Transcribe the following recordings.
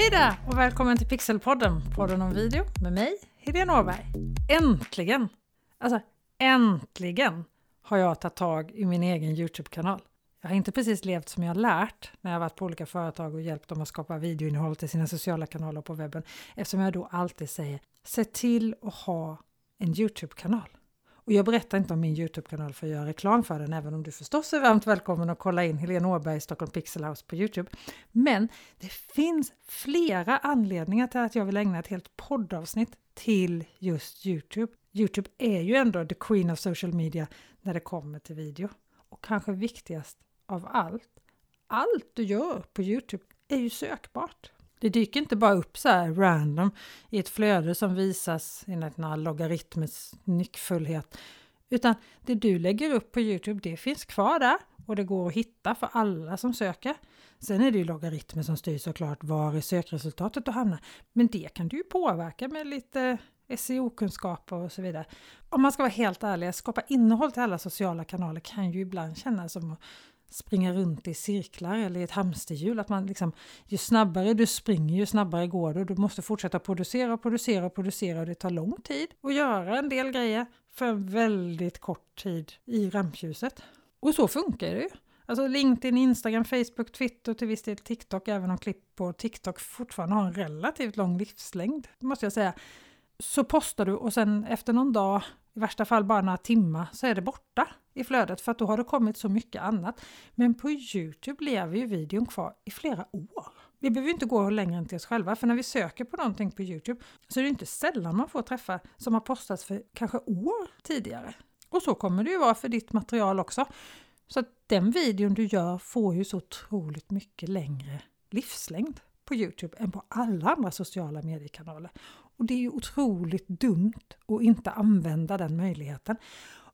Hej där och välkommen till Pixelpodden, podden om video med mig, Helene Åberg. Äntligen! Alltså äntligen har jag tagit tag i min egen Youtube-kanal. Jag har inte precis levt som jag lärt när jag varit på olika företag och hjälpt dem att skapa videoinnehåll till sina sociala kanaler på webben eftersom jag då alltid säger se till att ha en Youtube-kanal. Och jag berättar inte om min Youtube-kanal för att göra reklam för den, även om du förstås är varmt välkommen att kolla in Helene Åberg Stockholm Pixel House på Youtube. Men det finns flera anledningar till att jag vill ägna ett helt poddavsnitt till just Youtube. Youtube är ju ändå the queen of social media när det kommer till video. Och kanske viktigast av allt, allt du gör på Youtube är ju sökbart. Det dyker inte bara upp så här random i ett flöde som visas enligt en logaritmens nyckfullhet. Utan det du lägger upp på Youtube, det finns kvar där och det går att hitta för alla som söker. Sen är det ju logaritmer som styr såklart var i sökresultatet du hamnar. Men det kan du ju påverka med lite SEO-kunskaper och så vidare. Om man ska vara helt ärlig, att skapa innehåll till alla sociala kanaler kan ju ibland kännas som att springa runt i cirklar eller i ett hamsterhjul. Att man liksom, ju snabbare du springer, ju snabbare går du. Du måste fortsätta producera och producera och producera och det tar lång tid att göra en del grejer för en väldigt kort tid i rampljuset. Och så funkar det ju. Alltså LinkedIn, Instagram, Facebook, Twitter och till viss del TikTok, även om klipp på TikTok fortfarande har en relativt lång livslängd, måste jag säga. Så postar du och sen efter någon dag, i värsta fall bara några timmar, så är det borta i flödet för att då har det kommit så mycket annat. Men på Youtube lever ju videon kvar i flera år. Vi behöver inte gå längre än till oss själva, för när vi söker på någonting på Youtube så är det inte sällan man får träffa som har postats för kanske år tidigare. Och så kommer det ju vara för ditt material också. Så att den videon du gör får ju så otroligt mycket längre livslängd på Youtube än på alla andra sociala mediekanaler. Och det är ju otroligt dumt att inte använda den möjligheten.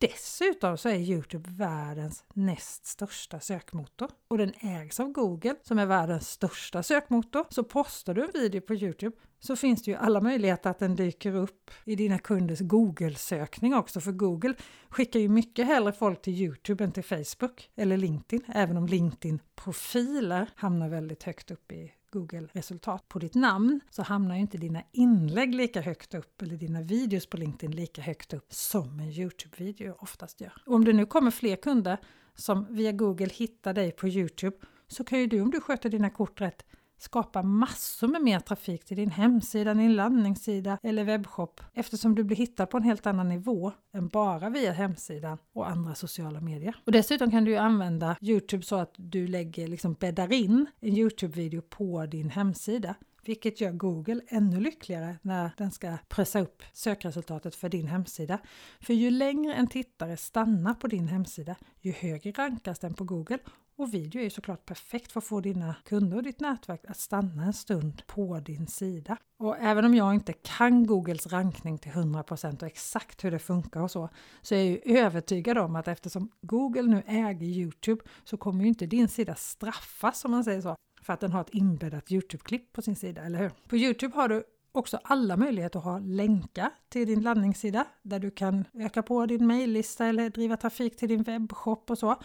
Dessutom så är Youtube världens näst största sökmotor och den ägs av Google som är världens största sökmotor. Så postar du en video på Youtube så finns det ju alla möjligheter att den dyker upp i dina kunders Google-sökning också för Google skickar ju mycket hellre folk till Youtube än till Facebook eller LinkedIn även om LinkedIn-profiler hamnar väldigt högt upp i Google-resultat på ditt namn så hamnar ju inte dina inlägg lika högt upp eller dina videos på LinkedIn lika högt upp som en Youtube-video oftast gör. Och om det nu kommer fler kunder som via Google hittar dig på Youtube så kan ju du om du sköter dina kort rätt skapa massor med mer trafik till din hemsida, din landningssida eller webbshop eftersom du blir hittad på en helt annan nivå än bara via hemsidan och andra sociala medier. Och dessutom kan du använda Youtube så att du lägger, liksom bäddar in en Youtube-video på din hemsida vilket gör Google ännu lyckligare när den ska pressa upp sökresultatet för din hemsida. För ju längre en tittare stannar på din hemsida, ju högre rankas den på Google och video är ju såklart perfekt för att få dina kunder och ditt nätverk att stanna en stund på din sida. Och även om jag inte kan Googles rankning till 100% och exakt hur det funkar och så, så är jag ju övertygad om att eftersom Google nu äger Youtube så kommer ju inte din sida straffas om man säger så, för att den har ett inbäddat Youtube-klipp på sin sida, eller hur? På Youtube har du också alla möjligheter att ha länkar till din landningssida där du kan öka på din mejllista eller driva trafik till din webbshop och så.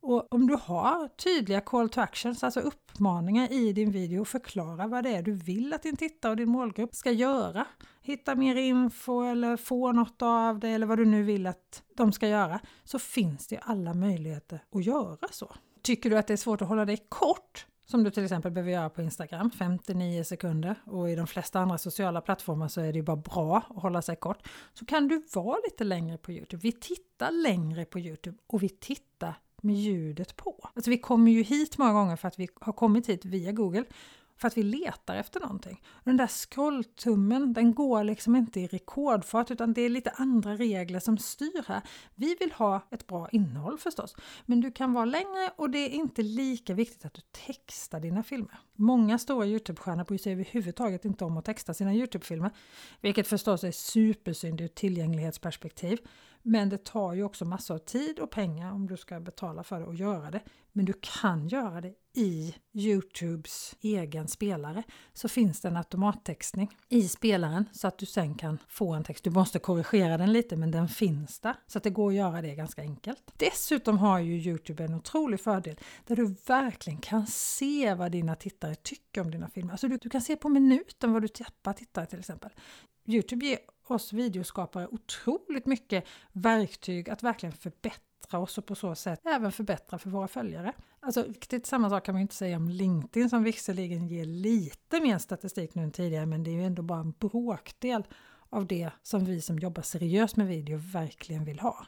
Och om du har tydliga call to actions, alltså uppmaningar i din video, förklara vad det är du vill att din tittare och din målgrupp ska göra. Hitta mer info eller få något av det eller vad du nu vill att de ska göra, så finns det alla möjligheter att göra så. Tycker du att det är svårt att hålla dig kort, som du till exempel behöver göra på Instagram, 59 sekunder och i de flesta andra sociala plattformar så är det ju bara bra att hålla sig kort, så kan du vara lite längre på Youtube. Vi tittar längre på Youtube och vi tittar med ljudet på. Alltså vi kommer ju hit många gånger för att vi har kommit hit via Google för att vi letar efter någonting. Den där scrolltummen, den går liksom inte i rekordfart utan det är lite andra regler som styr här. Vi vill ha ett bra innehåll förstås, men du kan vara längre och det är inte lika viktigt att du textar dina filmer. Många stora Youtube-stjärnor bryr sig överhuvudtaget inte om att texta sina Youtube-filmer, vilket förstås är supersynd ur ett tillgänglighetsperspektiv. Men det tar ju också massor av tid och pengar om du ska betala för det och göra det men du kan göra det i Youtubes egen spelare så finns det en automattextning i spelaren så att du sen kan få en text. Du måste korrigera den lite men den finns där så att det går att göra det ganska enkelt. Dessutom har ju Youtube en otrolig fördel där du verkligen kan se vad dina tittare tycker om dina filmer. Alltså du, du kan se på minuten vad du tappar tittare till exempel. Youtube ger oss videoskapare otroligt mycket verktyg att verkligen förbättra oss och på så sätt även förbättra för våra följare. Alltså riktigt samma sak kan man inte säga om LinkedIn som visserligen ger lite mer statistik nu än tidigare men det är ju ändå bara en bråkdel av det som vi som jobbar seriöst med video verkligen vill ha.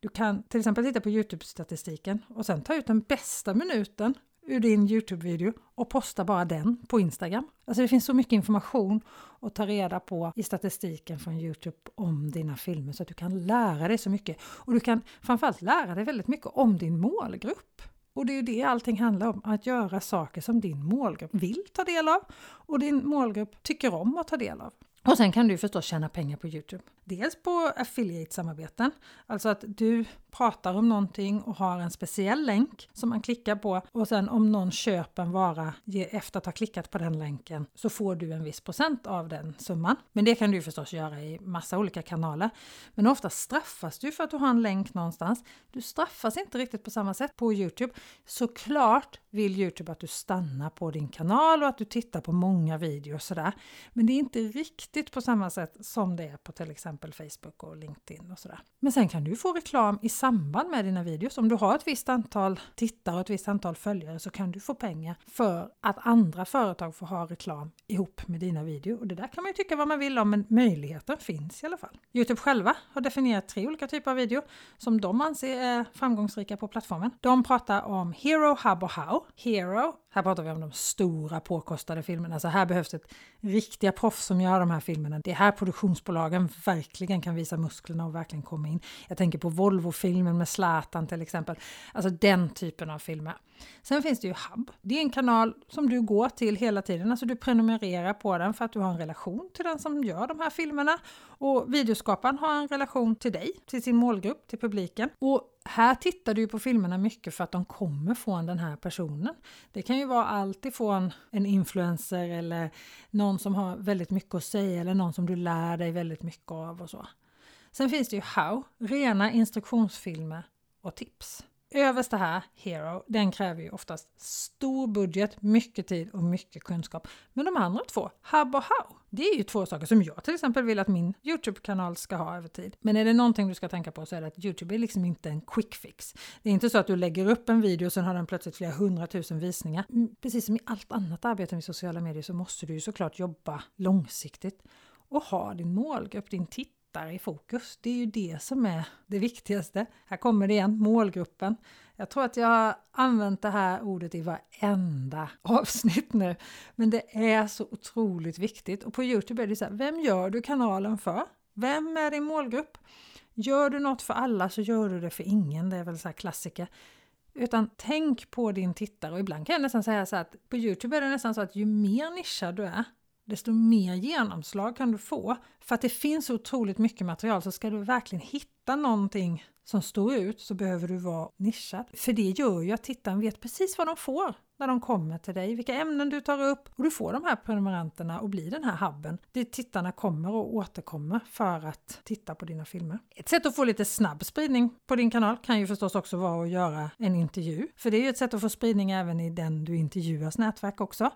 Du kan till exempel titta på Youtube-statistiken och sen ta ut den bästa minuten ur din Youtube-video och posta bara den på Instagram. Alltså det finns så mycket information att ta reda på i statistiken från Youtube om dina filmer så att du kan lära dig så mycket. Och du kan framförallt lära dig väldigt mycket om din målgrupp. Och det är ju det allting handlar om, att göra saker som din målgrupp vill ta del av och din målgrupp tycker om att ta del av. Och sen kan du förstås tjäna pengar på Youtube. Dels på affiliate-samarbeten, alltså att du pratar om någonting och har en speciell länk som man klickar på och sen om någon köper en vara efter att ha klickat på den länken så får du en viss procent av den summan. Men det kan du förstås göra i massa olika kanaler. Men ofta straffas du för att du har en länk någonstans. Du straffas inte riktigt på samma sätt på Youtube. Såklart vill Youtube typ att du stannar på din kanal och att du tittar på många videos sådär. Men det är inte riktigt på samma sätt som det är på till exempel Facebook och LinkedIn och sådär. Men sen kan du få reklam i samband med dina videos. Om du har ett visst antal tittare och ett visst antal följare så kan du få pengar för att andra företag får ha reklam ihop med dina videor. Och det där kan man ju tycka vad man vill om, men möjligheten finns i alla fall. Youtube själva har definierat tre olika typer av video som de anser är framgångsrika på plattformen. De pratar om Hero, Hub och How. Hero här pratar vi om de stora påkostade filmerna, så här behövs det riktiga proffs som gör de här filmerna. Det är här produktionsbolagen verkligen kan visa musklerna och verkligen komma in. Jag tänker på Volvo-filmen med Zlatan till exempel. Alltså den typen av filmer. Sen finns det ju Hub. Det är en kanal som du går till hela tiden, alltså du prenumererar på den för att du har en relation till den som gör de här filmerna. Och videoskaparen har en relation till dig, till sin målgrupp, till publiken. Och här tittar du på filmerna mycket för att de kommer från den här personen. Det kan ju ju vara allt ifrån en influencer eller någon som har väldigt mycket att säga eller någon som du lär dig väldigt mycket av och så. Sen finns det ju How, rena instruktionsfilmer och tips. Översta här, Hero, den kräver ju oftast stor budget, mycket tid och mycket kunskap. Men de andra två, Hub och How, det är ju två saker som jag till exempel vill att min Youtube-kanal ska ha över tid. Men är det någonting du ska tänka på så är det att Youtube är liksom inte en quick fix. Det är inte så att du lägger upp en video och sen har den plötsligt flera hundratusen visningar. Mm, precis som i allt annat arbete med sociala medier så måste du ju såklart jobba långsiktigt och ha din målgrupp, din titel tittare i fokus. Det är ju det som är det viktigaste. Här kommer det igen, målgruppen. Jag tror att jag har använt det här ordet i varenda avsnitt nu. Men det är så otroligt viktigt. Och på Youtube är det så här, vem gör du kanalen för? Vem är din målgrupp? Gör du något för alla så gör du det för ingen. Det är väl så här klassiker. Utan tänk på din tittare och ibland kan jag nästan säga så att på Youtube är det nästan så att ju mer nischad du är, desto mer genomslag kan du få. För att det finns så otroligt mycket material så ska du verkligen hitta någonting som står ut så behöver du vara nischad. För det gör ju att tittaren vet precis vad de får när de kommer till dig, vilka ämnen du tar upp och du får de här prenumeranterna och blir den här hubben dit tittarna kommer och återkommer för att titta på dina filmer. Ett sätt att få lite snabb spridning på din kanal kan ju förstås också vara att göra en intervju. För det är ju ett sätt att få spridning även i den du intervjuas nätverk också.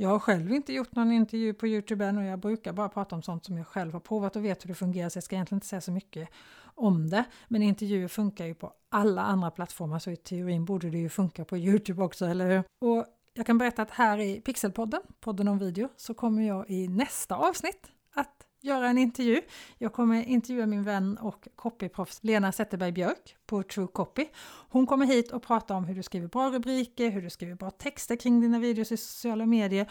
Jag har själv inte gjort någon intervju på Youtube än och jag brukar bara prata om sånt som jag själv har provat och vet hur det fungerar så jag ska egentligen inte säga så mycket om det. Men intervjuer funkar ju på alla andra plattformar så i teorin borde det ju funka på Youtube också, eller hur? Och jag kan berätta att här i Pixelpodden, podden om video, så kommer jag i nästa avsnitt att göra en intervju. Jag kommer intervjua min vän och copyproffs Lena Zetterberg Björk på True Copy. Hon kommer hit och pratar om hur du skriver bra rubriker, hur du skriver bra texter kring dina videos i sociala medier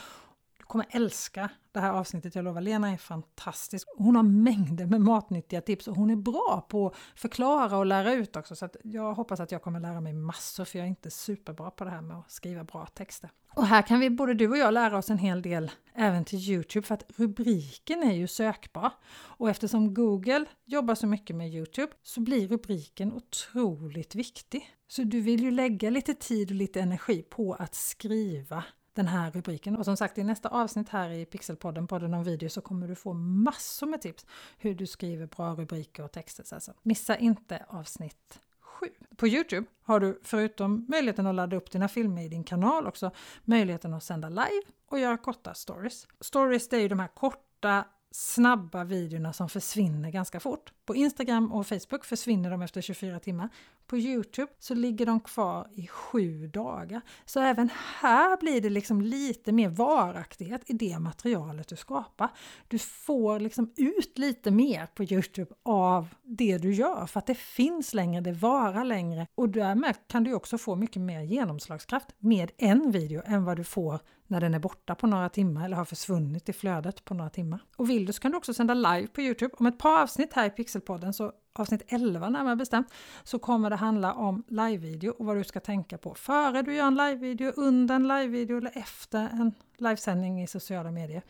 kommer älska det här avsnittet, jag lovar. Lena är fantastisk. Hon har mängder med matnyttiga tips och hon är bra på att förklara och lära ut också. Så jag hoppas att jag kommer lära mig massor för jag är inte superbra på det här med att skriva bra texter. Och här kan vi både du och jag lära oss en hel del även till Youtube för att rubriken är ju sökbar. Och eftersom Google jobbar så mycket med Youtube så blir rubriken otroligt viktig. Så du vill ju lägga lite tid och lite energi på att skriva den här rubriken. Och som sagt i nästa avsnitt här i Pixelpodden, podden om video, så kommer du få massor med tips hur du skriver bra rubriker och texter. Alltså. Missa inte avsnitt 7. På Youtube har du förutom möjligheten att ladda upp dina filmer i din kanal också möjligheten att sända live och göra korta stories. Stories det är ju de här korta snabba videorna som försvinner ganska fort. På Instagram och Facebook försvinner de efter 24 timmar. På Youtube så ligger de kvar i sju dagar. Så även här blir det liksom lite mer varaktighet i det materialet du skapar. Du får liksom ut lite mer på Youtube av det du gör för att det finns längre, det varar längre och därmed kan du också få mycket mer genomslagskraft med en video än vad du får när den är borta på några timmar eller har försvunnit i flödet på några timmar. Och vill du så kan du också sända live på Youtube. Om ett par avsnitt här i Pixelpodden, så avsnitt 11 närmare bestämt, så kommer det handla om livevideo och vad du ska tänka på före du gör en livevideo, under en livevideo eller efter en livesändning i sociala medier.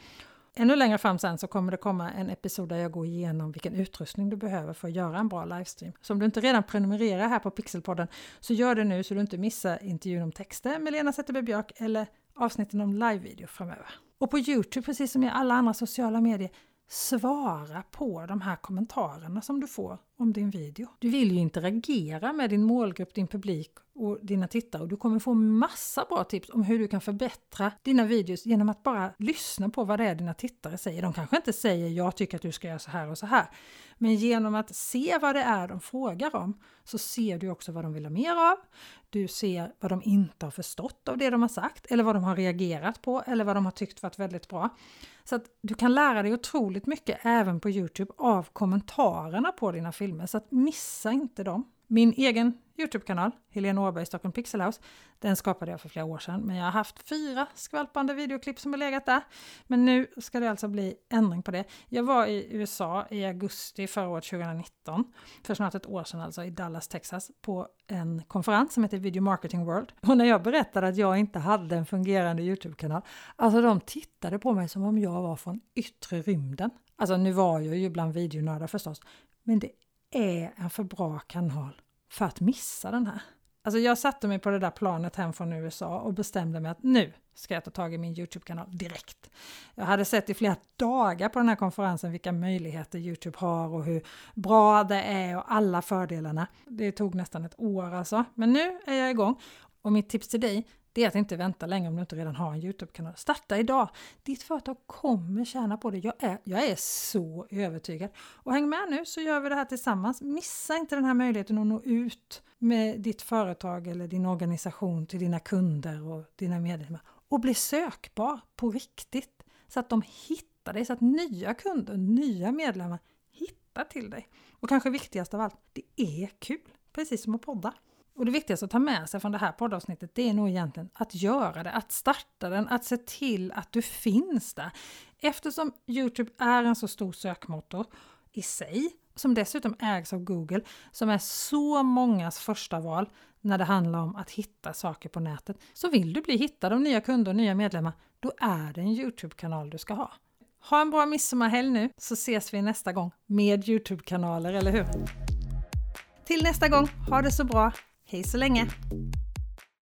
Ännu längre fram sen så kommer det komma en episod där jag går igenom vilken utrustning du behöver för att göra en bra livestream. Så om du inte redan prenumererar här på Pixelpodden så gör det nu så du inte missar intervjun om texter med Lena Zetterberg Björk eller avsnitten om livevideo framöver. Och på Youtube, precis som i alla andra sociala medier, svara på de här kommentarerna som du får om din video. Du vill ju interagera med din målgrupp, din publik och dina tittare och du kommer få massa bra tips om hur du kan förbättra dina videos genom att bara lyssna på vad det är dina tittare säger. De kanske inte säger jag tycker att du ska göra så här och så här. Men genom att se vad det är de frågar om så ser du också vad de vill ha mer av. Du ser vad de inte har förstått av det de har sagt eller vad de har reagerat på eller vad de har tyckt varit väldigt bra. Så att du kan lära dig otroligt mycket även på Youtube av kommentarerna på dina filmer filmer så att missa inte dem. Min egen Youtube-kanal, Helene Åberg Stockholm Pixelhouse, den skapade jag för flera år sedan. Men jag har haft fyra skvalpande videoklipp som har legat där. Men nu ska det alltså bli ändring på det. Jag var i USA i augusti förra året, 2019, för snart ett år sedan alltså, i Dallas, Texas, på en konferens som heter Video Marketing World. Och när jag berättade att jag inte hade en fungerande Youtube-kanal, alltså de tittade på mig som om jag var från yttre rymden. Alltså nu var jag ju bland videonördar förstås, men det är en för bra kanal för att missa den här. Alltså jag satte mig på det där planet hem från USA och bestämde mig att nu ska jag ta tag i min Youtube-kanal direkt. Jag hade sett i flera dagar på den här konferensen vilka möjligheter Youtube har och hur bra det är och alla fördelarna. Det tog nästan ett år alltså, men nu är jag igång. Och mitt tips till dig det är att inte vänta länge om du inte redan har en Youtube-kanal. Starta idag! Ditt företag kommer tjäna på det. Jag är, jag är så övertygad. Och häng med nu så gör vi det här tillsammans. Missa inte den här möjligheten att nå ut med ditt företag eller din organisation till dina kunder och dina medlemmar. Och bli sökbar på riktigt så att de hittar dig, så att nya kunder, nya medlemmar hittar till dig. Och kanske viktigast av allt, det är kul! Precis som att podda. Och det viktigaste att ta med sig från det här poddavsnittet det är nog egentligen att göra det, att starta den, att se till att du finns där. Eftersom Youtube är en så stor sökmotor i sig, som dessutom ägs av Google, som är så mångas första val när det handlar om att hitta saker på nätet. Så vill du bli hittad av nya kunder och nya medlemmar, då är det en Youtube-kanal du ska ha. Ha en bra midsommarhelg nu så ses vi nästa gång med Youtube-kanaler, eller hur? Till nästa gång, ha det så bra! Hej så länge!